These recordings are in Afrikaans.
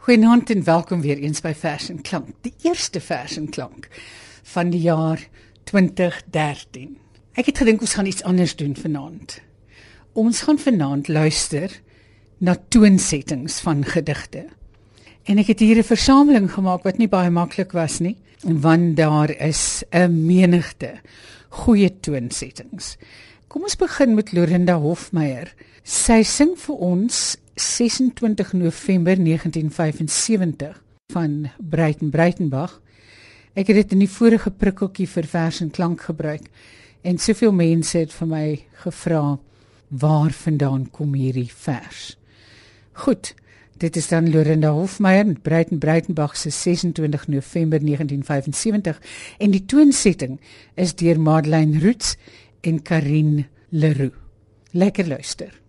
Goeienaand en welkom weer eens by Vers en Klank, die eerste Vers en Klank van die jaar 2013. Ek het gedink ons gaan iets anders doen vanaand. Ons gaan vanaand luister na toonsettings van gedigte. En ek het hier 'n versameling gemaak wat nie baie maklik was nie, want daar is 'n menigte goeie toonsettings. Kom ons begin met Lorinda Hofmeyer. Sy sing vir ons 26 November 1975 van Breiten Breitenbach. Ek het dit in die vorige prikkeltjie vir vers en klank gebruik en soveel mense het vir my gevra waar vandaan kom hierdie vers. Goed, dit is dan Lorinda Hofmeyer met Breiten Breitenbach se 26 November 1975 en die toonsetting is deur Madeleine Roots en Karin Leroux. Lekker luister.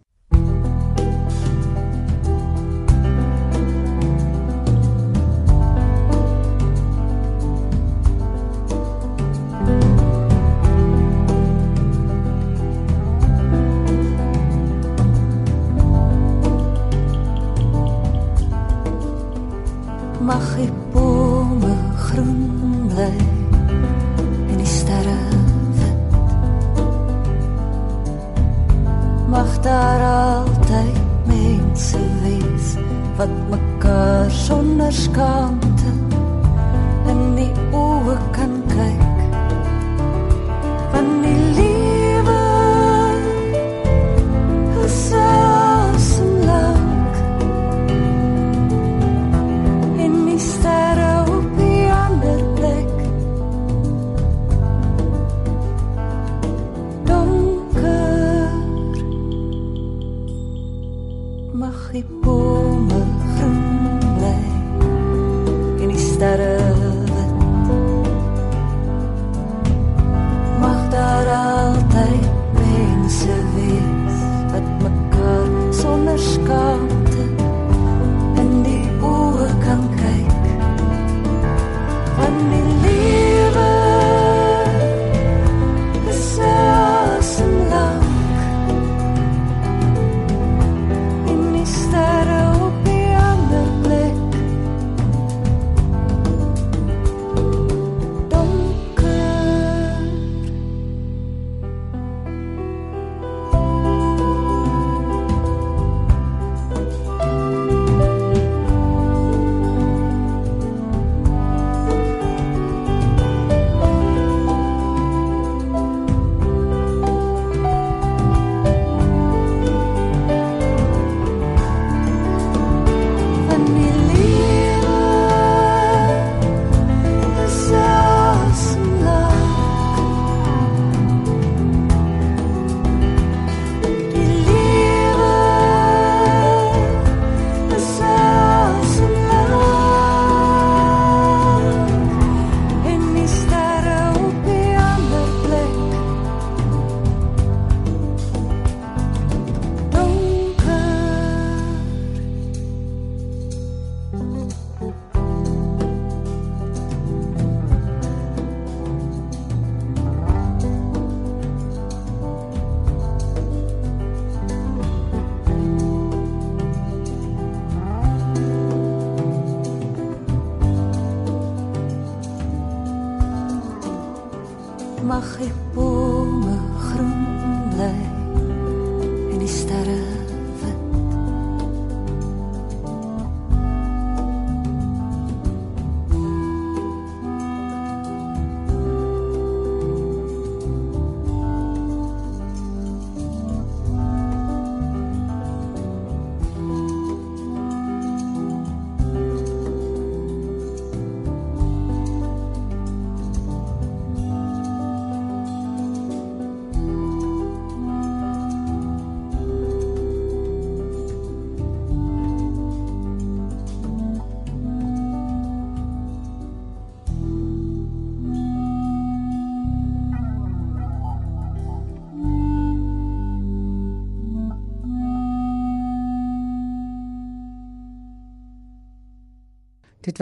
Mag die bome groen bly en die sterre. Mag daar altyd mense wees wat mekaar sonder skaamte in die oë kan kyk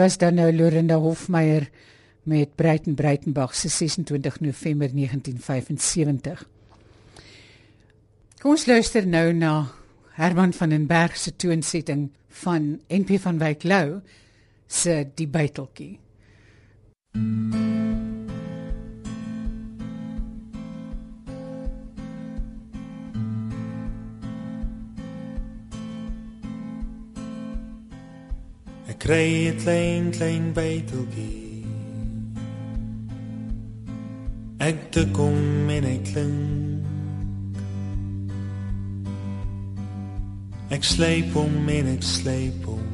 was dan nou Lorinda Hofmeyer met Breiten Breitenbach se 26 November 1975. Kom ons luister nou na Herman van den Berg se toonsetting van NP van Wyk Lou se Die Byteltjie. Ek kry 'n klein klein byteltjie. Ek te kom en ek klink. Ek sleep hom en ek sleep hom.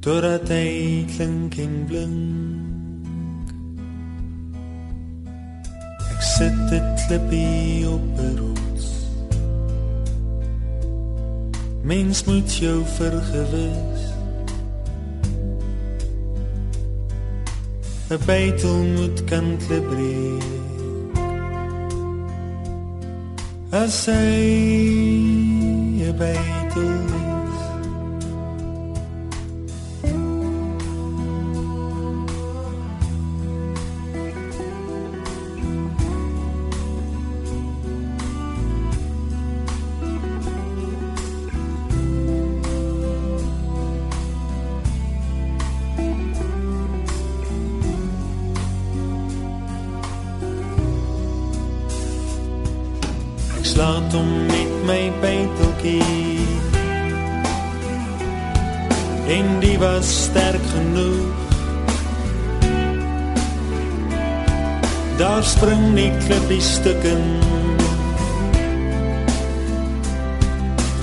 Totdat hy klink en blink. Ek sit dit klippie op 'n Mens moet jou vergewis. 'n Bytel moet kan klibreek. As hy 'n bytel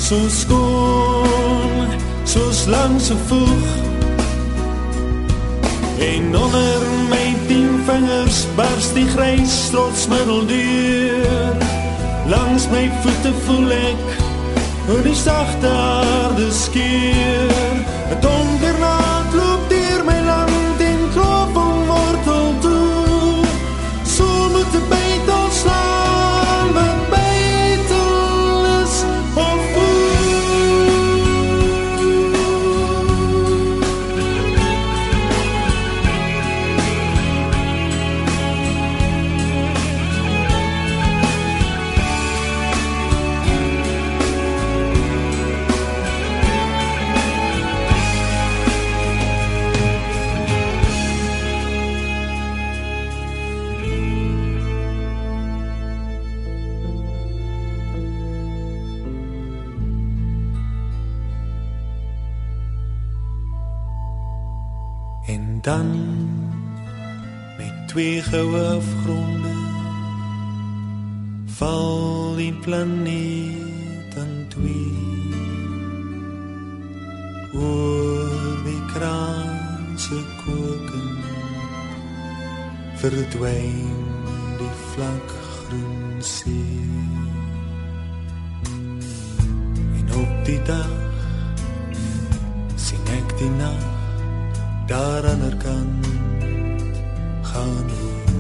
So skoon, soos langs 'n voeg. En onder my tien vingers bars die grys trotsmiddel deur. Langs my voete voel ek hoe die sagte aarde skeur. 'n Donker nag dan met twee goue afgronde val die planeet aan twee. Oor die kraanse koken verdwyn die vlak groen see. En op die dag sien ek die nag daar aan der kant gaan hoe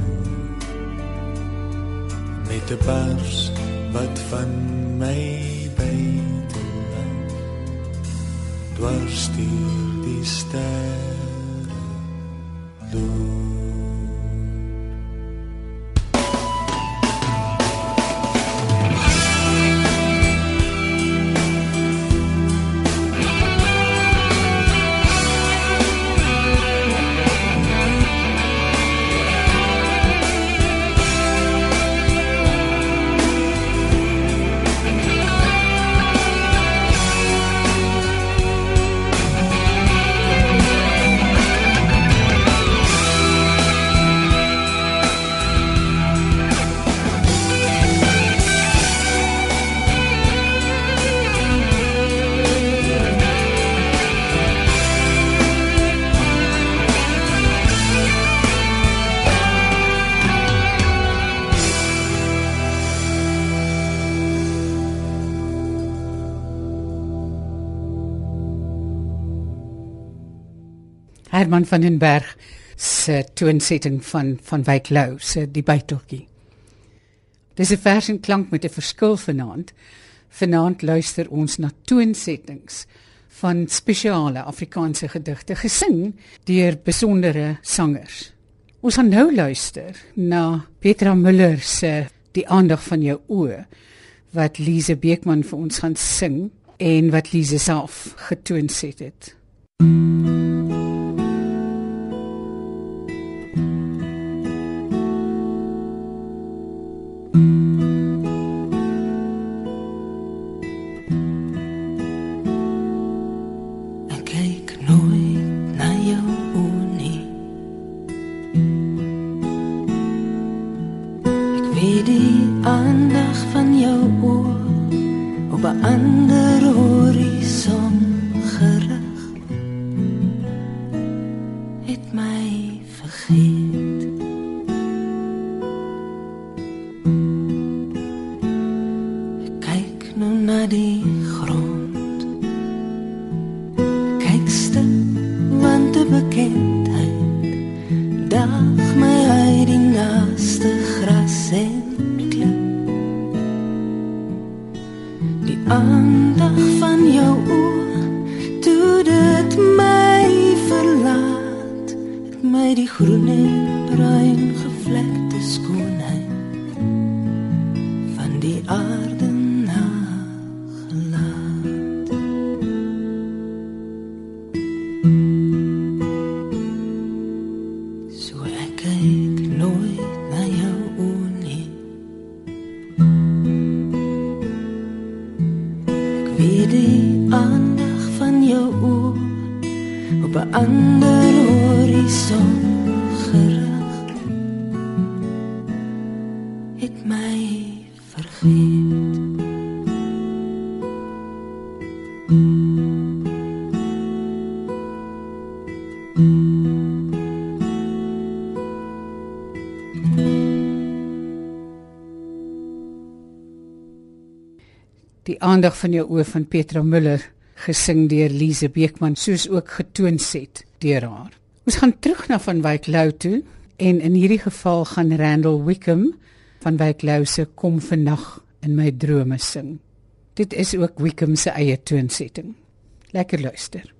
met 'n pers wat van my bytel dwars deur die sterre loop Herman van den Berg se toonsetting van van Wyk Lou se Die Byteltjie. Dis 'n vers en klank met 'n verskil vanaand. Vanaand luister ons na toonsettings van spesiale Afrikaanse gedigte gesing deur besondere sangers. Ons gaan nou luister na Petra Müller se Die aandag van jou oë wat Lize Beekman vir ons gaan sing en wat Lize self getoon het. het. Aandag van jou oë toe dit my verlaat. Het my die groen en bruin gevlekte aandag van jou oë van Petra Müller gesing deur Lize Beekman soos ook getoon het deur haar. Ons gaan terug na Van Wyk Lou toe en in hierdie geval gaan Randall Wickham van Wyk Lou se kom vannag in my drome sing. Dit is ook Wickham se eie toonsetting. Lekker luister.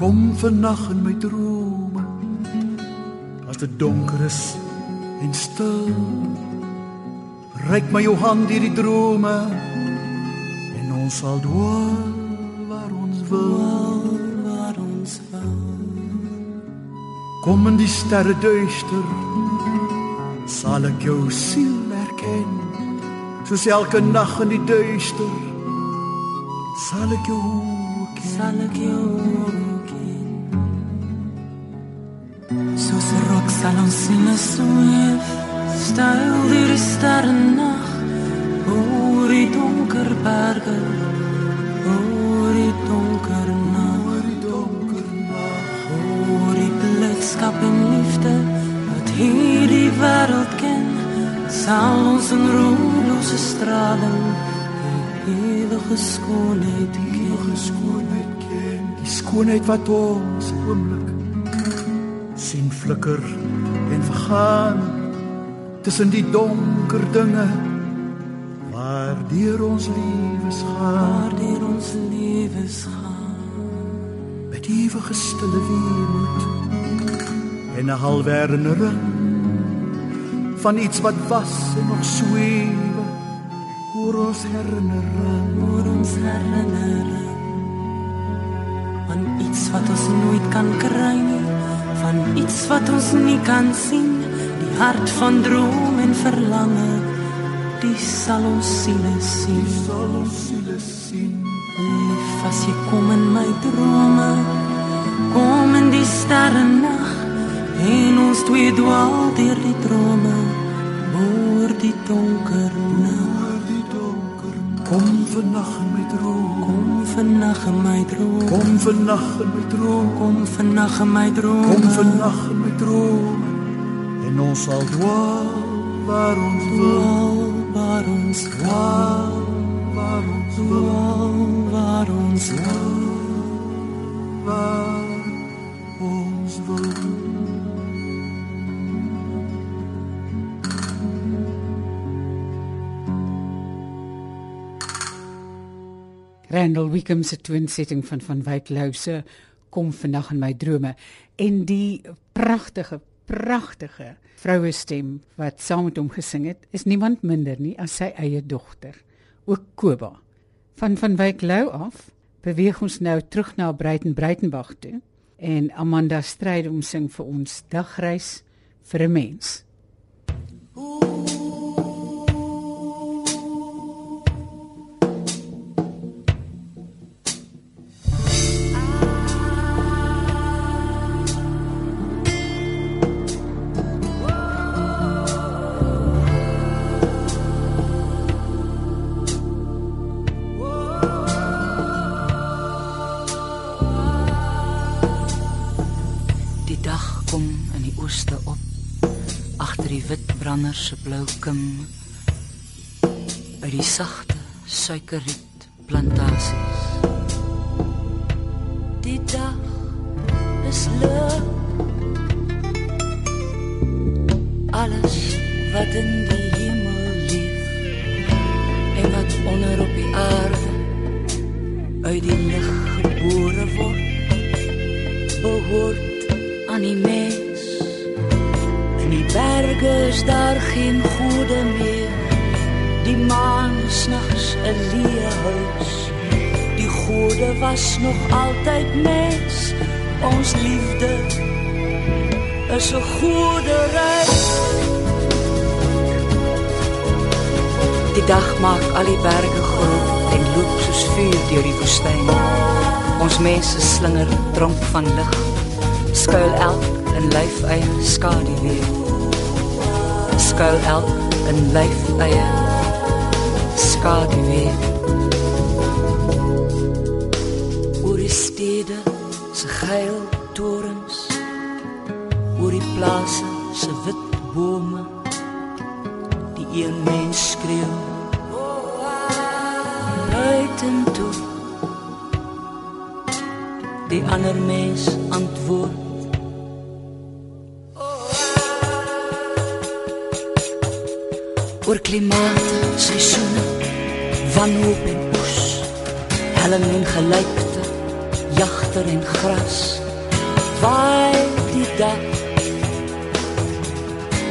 Kom vannag in my drome as dit donker is en stil. Ryk my jou hand hierdie drome en ons sal dwaal waar ons wil. Waar ons wil. Kom in die sterre duister sal ek jou siel erken. Soos elke nag in die duister sal ek jou ken. sal ek jou ken. Sal ons sinne sweef, styl deur die sterre nag, oor die donker berge, oor die donker nag, Oor die donker nag oor die blydskap en liefde wat hierdie wêreld ken, sal ons in roemlose straling die ewige skoonheid ken. die skoonheid ken. Die skoonheid wat ons oomblik sien flikker en vergaan tussen die donker dinge waar deur ons lewens gaan. waardeur ons lewens gaan. met ewige stille weemoed en 'n halwe herinnering van iets wat was en nog sweef oor ons herinnering Oor ons herinnering van iets wat ons nooit kan kry nie, van iets wat ons nie kan sien, die hart van droom en verlange, die sal ons siele sien. sal ons siele sien Lief as jy kom in my drome, kom in die sterre nag, en ons twee dwaal deur die drome, oor die donker kom vannag in my droom Kom vannag in my droom. kom vannag in my droom Kom vannag in my droom. kom vannag in my droom en ons sal dwaal waar ons wil waar ons dwaal waar ons wil waar ons wil. waar Randall Wickham se toonsetting van van Wyk Lou se kom vandag in my drome en die pragtige pragtige vroue stem wat saam met hom gesing het is niemand minder nie as sy eie dogter ook Koba. Van van Wyk Lou af beweeg ons nou terug na Breiten Breitenberg toe en Amanda Strydom sing vir ons dagreis vir 'n mens branders se blou kim by die sagte suikerriet plantasies. Die dag is lig alles wat in die gode was nog altyd mens ons liefde is 'n goeie reis. Die dag maak al die berge groot en loop soos vuur deur die woestyn ons mense slinger dronk van lig skuil elk in lyf eie skadu weer. Skuil elk in lyf eie die stede se geil torens oor die plase se wit bome. Die een mens skreeu buiten toe. Die ander mens antwoord oor klimaat, seisoene, wanhoop en oes, helling en gelykte, jagter en gras. Waai die dag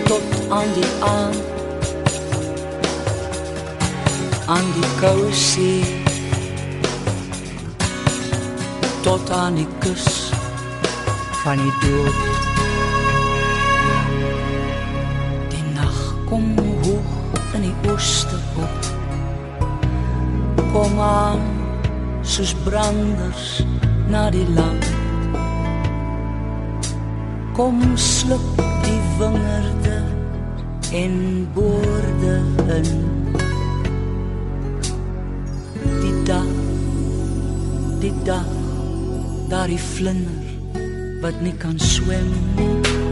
tot aan die aan. Aan die koue see tot aan die kus van die dood. Die nacht kom hoog in die ooste op. Kom aan soos branders na die land kom sluk die wingerde en boorde in. Die dag die dag daar die vlinder wat nie kan swem nie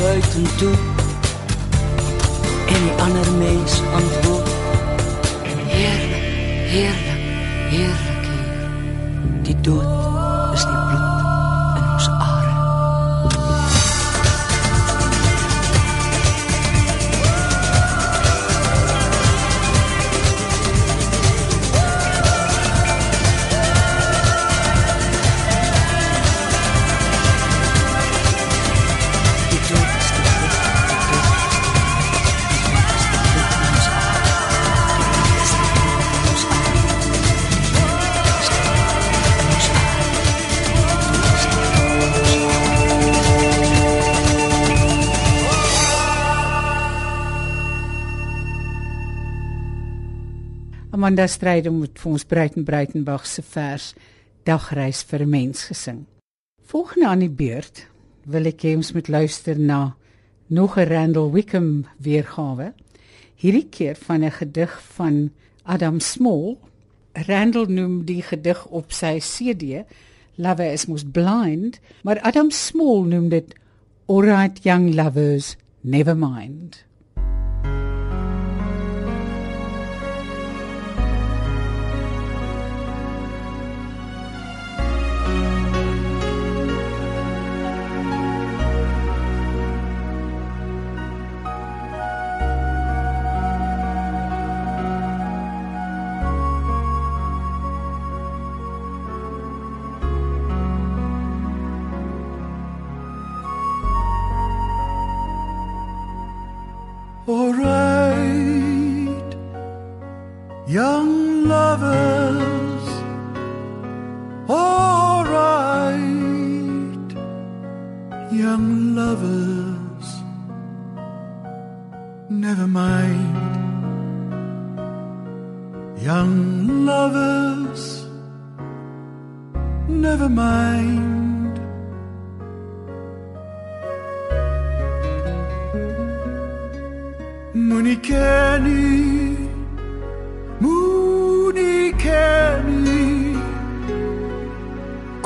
buiten toe. En die ander mens antwoord. Heerlik heerlik heerlik Amanda Strydom met vir ons Breiten Breitenberg se vers Dagreis vir 'n mens gesing. Volgende aan die beurt wil ek hê ons moet luister na nog 'n Randall Wickham weergawe. Hierdie keer van 'n gedig van Adam Small. Randall noem die gedig op sy CD Love is most blind, maar Adam Small noem dit All right young lovers, never mind.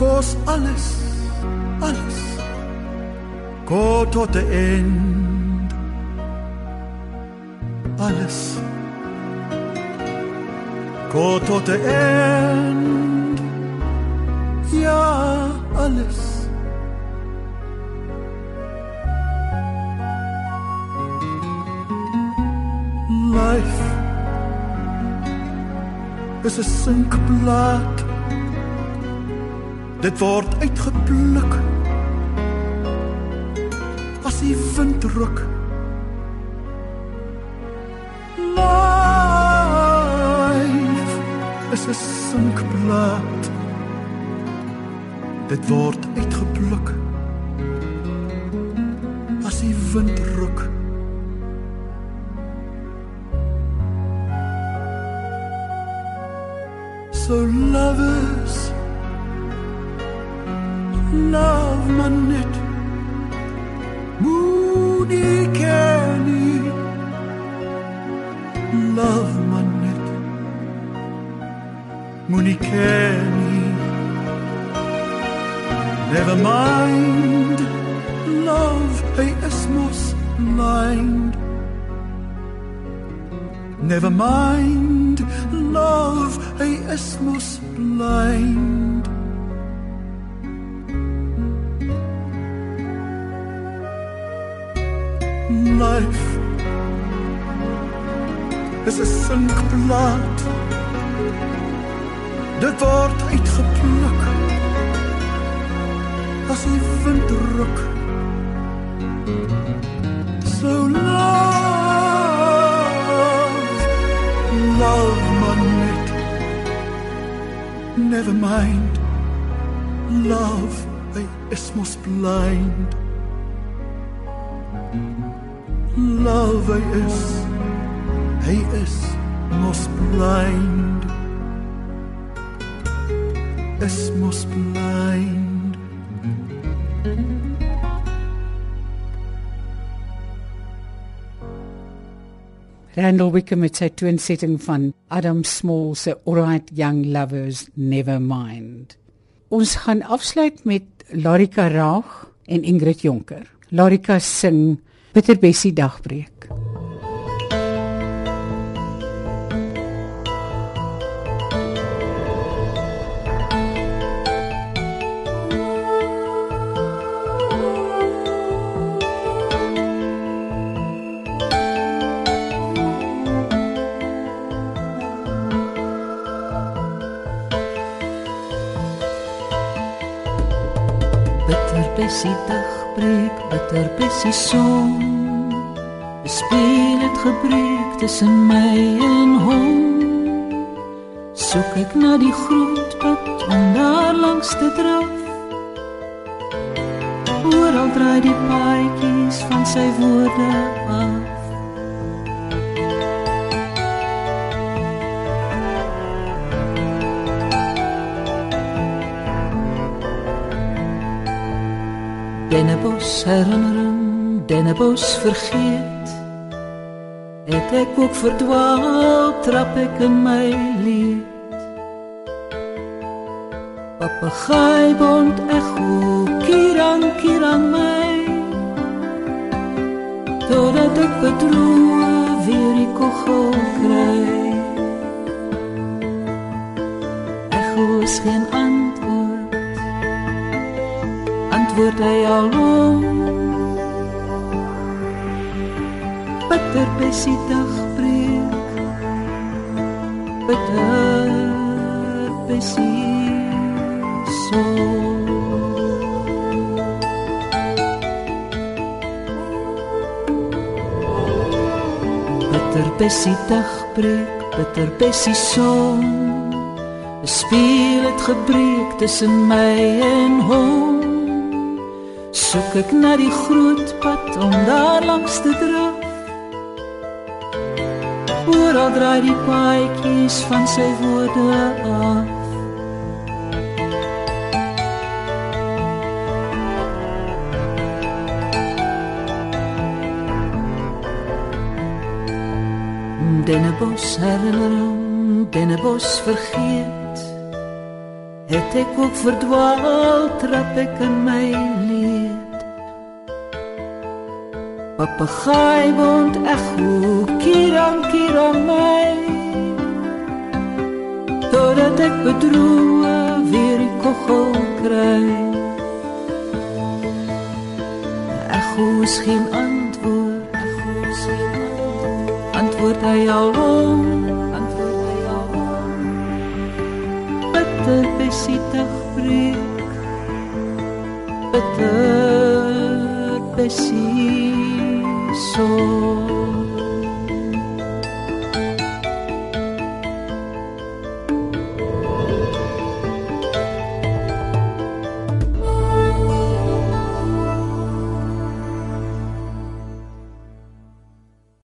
Kos alles, alles. Go tot the end. Alles. Go tot the end. Ja, alles. Life is 'n sinkblad. Dit word uitgepluk as die wind ruk. Life is 'n sinkblad. Dit word uitgepluk as die wind ruk. So lovers love my net Moody Kenny Love my net Moody Kenny Never mind Love hy is mos blind Never mind love hy is mos blind Life. Is 'n sinkblad Dit word uitgepluk. As die wind ruk So love love my net. Never mind. Love I is mos blind Love hy is hy is mos blind is mos blind Randall Wickham met sy toonsetting van Adam Small se Alright Young Lovers Never Mind. Ons gaan afsluit met Larika Raag en Ingrid Jonker. Larika sing Bitter Bessie Dagbreek. Bitter bessie dag breek, bitter bessie son. Gebreek tussen my en hom. Soek ek na die groot pad om daar langs te draf. Oral draai die paadjies van sy woorde af. Dennebos herinnering, Dennebos vergeet. Het ek ook verdwaal, trap ek in my leed. Papegaai bond echo, kirang kirang my. Totdat ek bedroe weer die kogel kry. Echo is geen antwoord antwoord hy al Bitter bessie dag breek. Bitter bessie so Bitter bessie dag breek Bitter bessie son Speel het gebreek tussen my en hom. Soek ek na die groot pad om daar langs te draf. Oral draai die paadjies van sy woorde af. Dennebos herinnering, Dennebos vergeet. Het ek ook verdwaal, trap ek in my leed. Papegaai wond echo, kirang kirang my. Totdat ek bedroe weer die kogel kry. Echo is geen antwoord, echo is geen antwoord. Antwoord hy al hom, antwoord hy al hom. Bitter besietig breek, bitter besietig so.